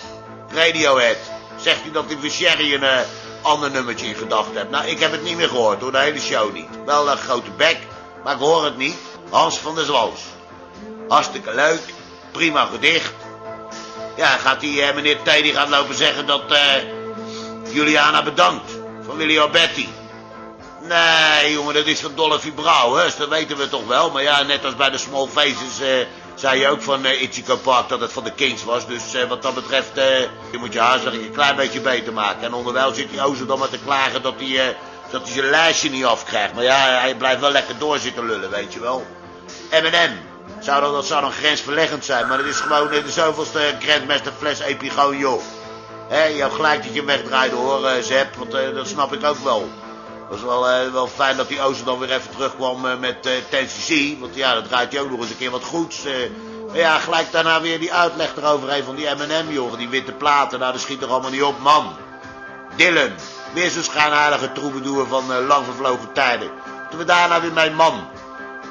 Radiohead. Zegt hij dat hij voor Sherry een eh, ander nummertje in gedachten hebt? Nou, ik heb het niet meer gehoord, door de hele show niet. Wel een grote bek, maar ik hoor het niet. Hans van der Zwals. Hartstikke leuk. Prima gedicht. Ja, gaat die eh, meneer T. die gaat lopen zeggen dat eh, Juliana bedankt. Van Willy Alberti. Nee, jongen, dat is van Dolphy Brouwers. Dat weten we toch wel. Maar ja, net als bij de Small Faces eh, zei je ook van eh Ichigo Park dat het van de Kings was. Dus eh, wat dat betreft, eh, je moet je huiswerk een klein beetje beter maken. En onderwijl zit die Ozer dan maar te klagen dat hij, eh, dat hij zijn lijstje niet afkrijgt. Maar ja, hij blijft wel lekker doorzitten lullen, weet je wel. M&M. Zou dat, dat zou dan grensverleggend zijn, maar het is gewoon de zoveelste Grandmaster fles Epigo, joh. Hé, je hebt gelijk dat je wegdraaide hoor, eh, Zep, want eh, dat snap ik ook wel. Het was wel, eh, wel fijn dat die Ozer dan weer even terugkwam met 10cc, want ja, dat draait hij ook nog eens een keer wat goeds. Maar ja, gelijk daarna weer die uitleg eroverheen van die M&M, joh, die witte platen, nou, dat schiet er allemaal niet op, man. Dylan, weer zo'n schijnheilige troubadour van lang vervlogen tijden. Toen we daarna weer mijn man.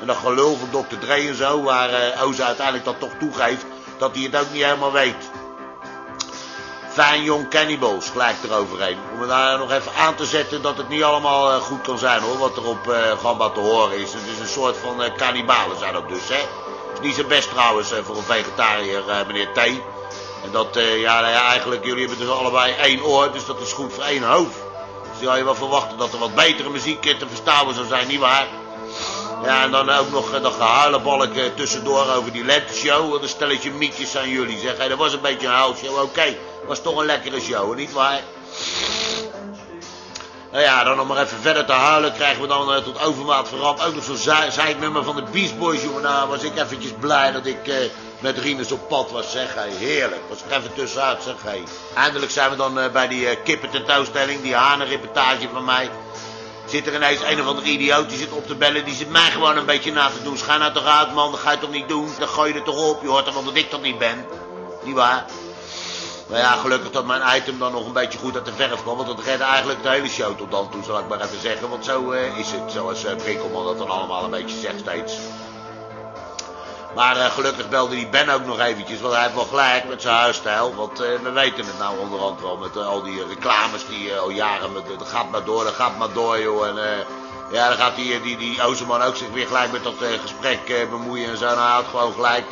En dat gelul van Dr. Dre en zo, waar eh Oza uiteindelijk dan toch toegeeft dat hij het ook niet helemaal weet. Fijn Jong Cannibals, gelijk eroverheen. Om daar nog even aan te zetten dat het niet allemaal eh, goed kan zijn hoor, wat er op eh Gamba te horen is. Het is een soort van cannibalen zijn dat dus, hè. Is niet zo best trouwens voor een vegetariër, meneer T. En dat, ja, nou ja, eigenlijk, jullie hebben dus allebei één oor, dus dat is goed voor één hoofd. Dus je had je wel verwachten dat er wat betere muziek te verstaan zou zijn, nietwaar? Ja, en dan ook nog eh, dat gehuilenbalk eh, tussendoor over die lenteshow. Wat een stelletje mietjes aan jullie, zeg. Dat was een beetje een huilshow, oké. was toch een lekkere show, niet waar? Nou ja, dan nog maar even verder te huilen, krijgen we dan eh, tot overmaat verrand ook nog zo'n zeiknummer van de Beast Boys, jongen. Nou, was ik eventjes blij dat ik eh, met Rinus op pad was, zeg. Heerlijk, was er even tussenuit, zeg. Eindelijk zijn we dan bij die eh kippententoonstelling, die hanenreportage van mij. Zit er ineens een of andere idioot die zit op te bellen, die zit mij gewoon een beetje na te doen. Schijn nou toch uit, man, dat ga je toch niet doen? Dan gooi je er toch op, je hoort toch wel dat ik dat niet ben? Niet waar? Maar ja, gelukkig dat mijn item dan nog een beetje goed uit de verf kwam. Want dat redde eigenlijk de hele show tot dan toe, zal ik maar even zeggen. Want zo eh, is het, zoals uh, Brinkelman dat dan allemaal een beetje zegt steeds. Maar eh, gelukkig belde die Ben ook nog eventjes, want hij heeft wel gelijk met zijn huisstijl. Want eh, we weten het nou onderhand wel met eh, al die reclames die al jaren met gaat maar door, dat gaat maar door joh. En ja, dan gaat die, die, die Ozerman ook zich weer gelijk met dat gesprek bemoeien en zo. Nou, hij had gewoon gelijk.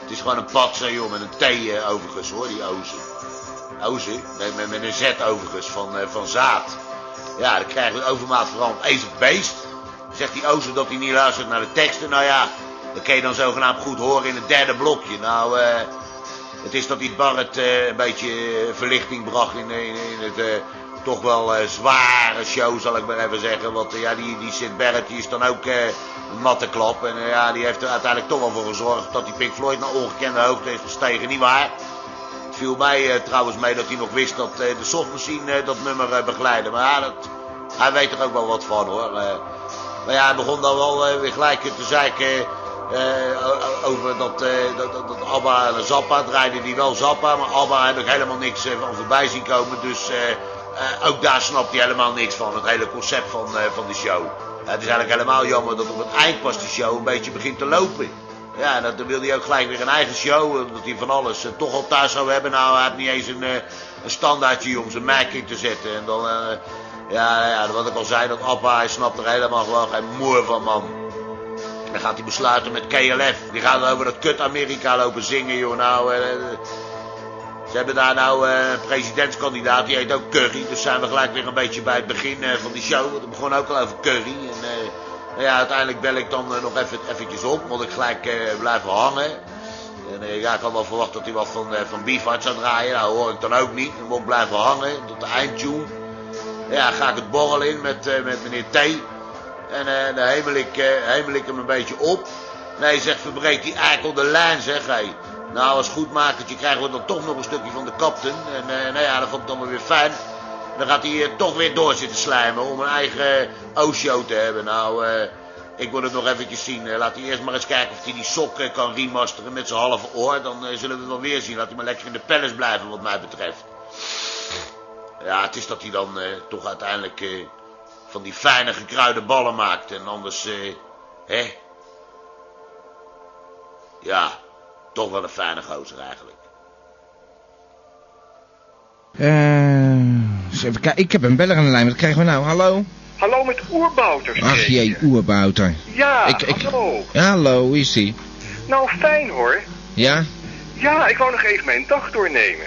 Het is gewoon een patser joh, met een T overigens hoor, die Ozer. Ozer, met, met een Z overigens, van, van zaad. Ja, dan krijgen we overmaat veranderd eens het beest. Zegt die Ozer dat hij niet luistert naar de teksten. Nou ja, dat kun je dan zogenaamd goed horen in het derde blokje. Nou, eh... Het is dat die Barrett eh, een beetje eh, verlichting bracht in, in, het toch wel zware show, zal ik maar even zeggen. Want ja, die, die Sid Barrett is dan ook een matte klap. En ja, die heeft er uiteindelijk toch wel voor gezorgd dat die Pink Floyd naar ongekende hoogte is gestegen. Niet waar? Het viel mij trouwens mee dat hij nog wist dat de softmachine dat nummer begeleidde. Maar ja, dat, hij weet er ook wel wat van hoor. Maar ja, hij begon dan wel weer gelijk te zeiken over dat, eh, dat, dat, dat Abba en Zappa draaide die wel Zappa. Maar Abba heb ik helemaal niks eh, van voorbij zien komen. Dus eh, eh, ook daar snapt hij helemaal niks van. Het hele concept van, eh, van de show. Het is eigenlijk helemaal jammer dat op het eind pas de show een beetje begint te lopen. Ja, dan wil hij ook gelijk weer een eigen show. eh, Dat hij van alles eh, toch al thuis zou hebben. Nou, hij heeft niet eens een, eh, een standaardje om zijn Mac in te zetten. En dan, eh, ja, ja, wat ik al zei, dat Abba, hij snapt er helemaal gewoon geen moer van, man. Dan gaat hij besluiten met KLF. Die gaan over dat kut Amerika lopen zingen, joh. Nou, eh, eh, ze hebben daar nou eh, een presidentskandidaat, die heet ook Curry. Dus zijn we gelijk weer een beetje bij het begin van die show. Want het begon ook al over Curry. En nou ja, uiteindelijk bel ik dan nog even, eventjes op, want ik gelijk blijven hangen. En ja, ik had wel verwacht dat hij wat van, van Beefheart zou draaien. Nou, hoor ik dan ook niet. Dan moet ik blijven hangen tot de eindtune. Ja, ga ik het borrel in met, met meneer T. En eh, dan hemel ik, eh, ik hem een beetje op. Nee, zegt, verbreekt die eikel de lijn, zeg hij. Nou, als goedmakertje krijgen we dan toch nog een stukje van de captain. En eh, nou ja, dat vond ik dan weer fijn. Dan gaat hij eh, toch weer door zitten slijmen om een eigen O-show te hebben. Nou, eh, ik wil het nog eventjes zien. Eh, laat hij eerst maar eens kijken of hij die sok eh, kan remasteren met zijn halve oor. Dan eh, zullen we het wel weer zien. Laat hij maar lekker in de palace blijven wat mij betreft. Ja, het is dat hij dan eh, toch uiteindelijk eh, van die fijne gekruide ballen maakt. En anders, eh, hè? Ja, toch wel een fijne gozer eigenlijk. Eh, eens even kijken. Ik heb een beller aan de lijn. Wat krijgen we nou? Hallo? Hallo met Oerbouters. Ach jee, oerbouter. Ja, Ik- ik- hallo. Hallo, hoe is ie? Nou, fijn hoor. Ja? Ja, ik wou nog even mijn dag doornemen.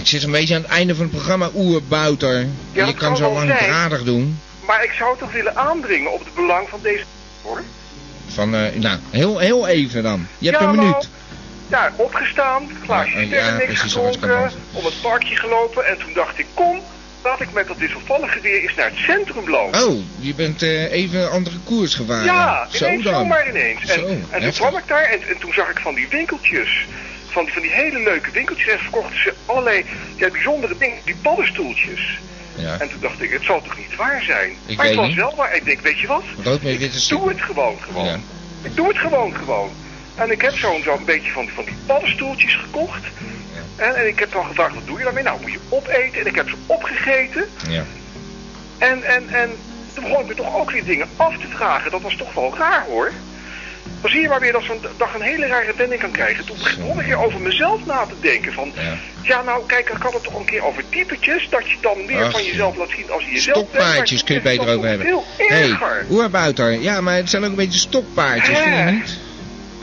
Ik zit een beetje aan het einde van het programma Oerbouter. Ja, je kan zo langdradig doen. Maar ik zou toch willen aandringen op het belang van deze... hoor. Van, eh, nou, heel, heel even dan. Je hebt Ja, een nou, minuut. Ja, opgestaan, glaasje Ja, niks was het gedronken, om het parkje gelopen en toen dacht ik, kom, laat ik met dat wisselvallige weer eens naar het centrum lopen. Oh, je bent eh, even een andere koers gevaren. Ja, Zo ineens dan. zomaar ineens. En, Zo, en toen heftig. kwam ik daar en, en toen zag ik van die winkeltjes. Van die, van die hele leuke winkeltjes. En verkochten ze allerlei ja, bijzondere dingen. Die paddenstoeltjes. Ja. En toen dacht ik, het zal toch niet waar zijn? Ik maar weet het was niet. wel waar. Ik denk, weet je wat? Rood Ik doe het gewoon, gewoon. Ja. Ik doe het gewoon, gewoon. En ik heb zo'n zo'n beetje van, van die paddenstoeltjes gekocht. En, en ik heb dan gevraagd, wat doe je daarmee? Nou, moet je opeten. En ik heb ze opgegeten. Ja. En, en, en toen begon ik me toch ook weer dingen af te vragen. Dat was toch wel raar hoor. Dan zie je maar weer dat zo'n dag een hele rare wending kan krijgen. Toen begon ik weer over mezelf na te denken. Van, ja. nou kijk, ik had het toch een keer over typetjes. Dat je dan meer Ach, van jezelf laat zien als je jezelf Stokpaardjes kun je beter over hebben. Veel erger. hey, oerbouter. Ja, maar het zijn ook een beetje stokpaardjes, vind je niet?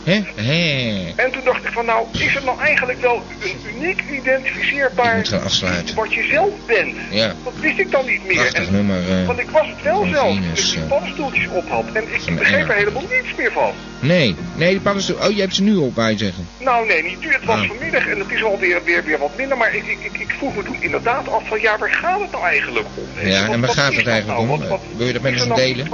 En toen dacht ik van nou, is het nou eigenlijk wel een uniek identificeerbaar iets wat je zelf bent? Ja. Dat wist ik dan niet meer. Prachtig En- nummer. eh. want ik was het wel zelf Venus, ik die eh. paddenstoeltjes op had. En ik begreep er helemaal niets meer van. Nee, nee, die paddenstoel. Oh, je hebt ze nu op, wou je zeggen. Nou nee, niet nu. Het was Ah. vanmiddag en het is alweer weer, weer wat minder. Maar ik, ik, ik, ik vroeg me toen inderdaad af van ja, waar gaat het nou eigenlijk om? Ja, Wat- en waar gaat het eigenlijk nou? om? Wat, wat, Wil je dat met ons nou delen?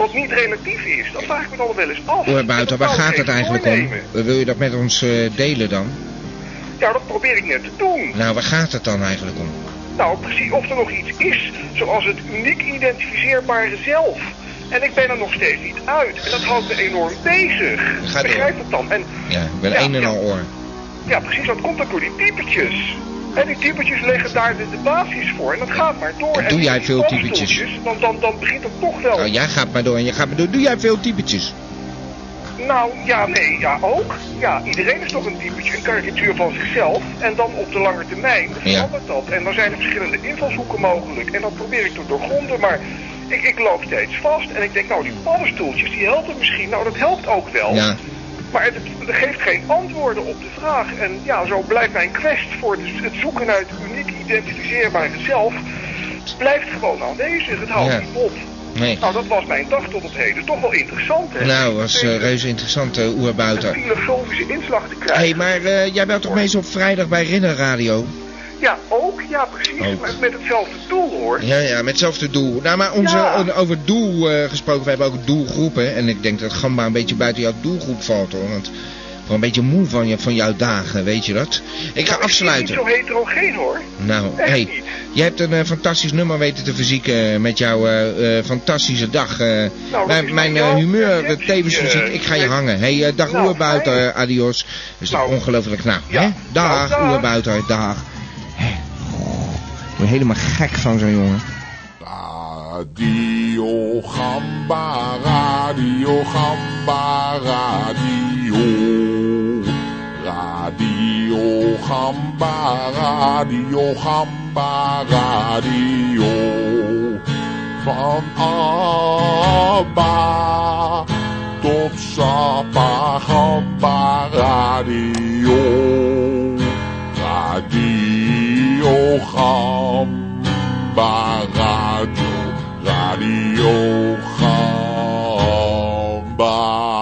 Wat, niet relatief is, dat vraag ik me dan wel eens af. Oerbouter, En waar gaat het eigenlijk om? Wil je dat met ons eh, delen dan? Ja, dat probeer ik net te doen. Nou, waar gaat het dan eigenlijk om? Nou, precies, of er nog iets is, zoals het uniek identificeerbare zelf. En ik ben er nog steeds niet uit. En dat houdt me enorm bezig. Ga door. Begrijp het dan? En Ja, ik ben Ja, een en ja. al oor. ja, precies, dat komt ook door die typetjes. En die typetjes leggen daar de, de basis voor. En dat gaat maar door. Doe en jij veel typetjes? Dan, dan, dan begint het toch wel. Nou, jij gaat maar door en je gaat maar door. Doe jij veel typetjes? Nou, ja, nee, ja, ook. Ja, iedereen is toch een typetje, een karikatuur van zichzelf. En dan op de lange termijn verandert dat. En dan zijn er verschillende invalshoeken mogelijk. En dat probeer ik te doorgronden, maar ik, ik loop steeds vast. En ik denk, nou, die paddenstoeltjes, die helpen misschien. Nou, dat helpt ook wel. Ja. Maar het, het geeft geen antwoorden op de vraag. En ja, zo blijft mijn quest voor het, het zoeken naar het uniek identificeerbare zelf... blijft gewoon aanwezig. Het houdt Ja. niet op. Nee. Nou, dat was mijn dag tot op heden. Toch wel interessant, hè? Nou, was eh, reuze interessant, uh, oerbuiter. filosofische inslag te Hé, krijgen. hey, maar eh, jij bent toch meestal op vrijdag bij Rinderradio? Ja, ook. Ja, precies. Ook. Met hetzelfde doel, hoor. Ja, ja, met hetzelfde doel. Nou, maar onze, Ja. eh, over doel eh, gesproken, we hebben ook doelgroepen. En ik denk dat Gamba een beetje buiten jouw doelgroep valt, hoor. Want ik een beetje moe van, je, van jouw dagen, weet je dat? Ik ga Nou, afsluiten. Ik ben niet zo heterogeen, hoor. Nou, Echt hey, je hebt een eh, fantastisch nummer weten te verzieken met jouw eh, eh, fantastische dag. eh. dat mijn mijn eh, humeur, tevens eh, muziek, ik ga je hangen. hey, eh, dag Nou, oerbuiter, adios. Dat is toch ongelooflijk. Nou, hè? Dag, Nou, dag. oerbuiter, dag. Word helemaal gek van zo'n jongen. Radio Gamba, Radio Gamba, Radio. Radio Gamba, Radio Gamba, Radio. Van Abba tot Sapa Gamba. Radio Gamba, Radio. Radio Gamba.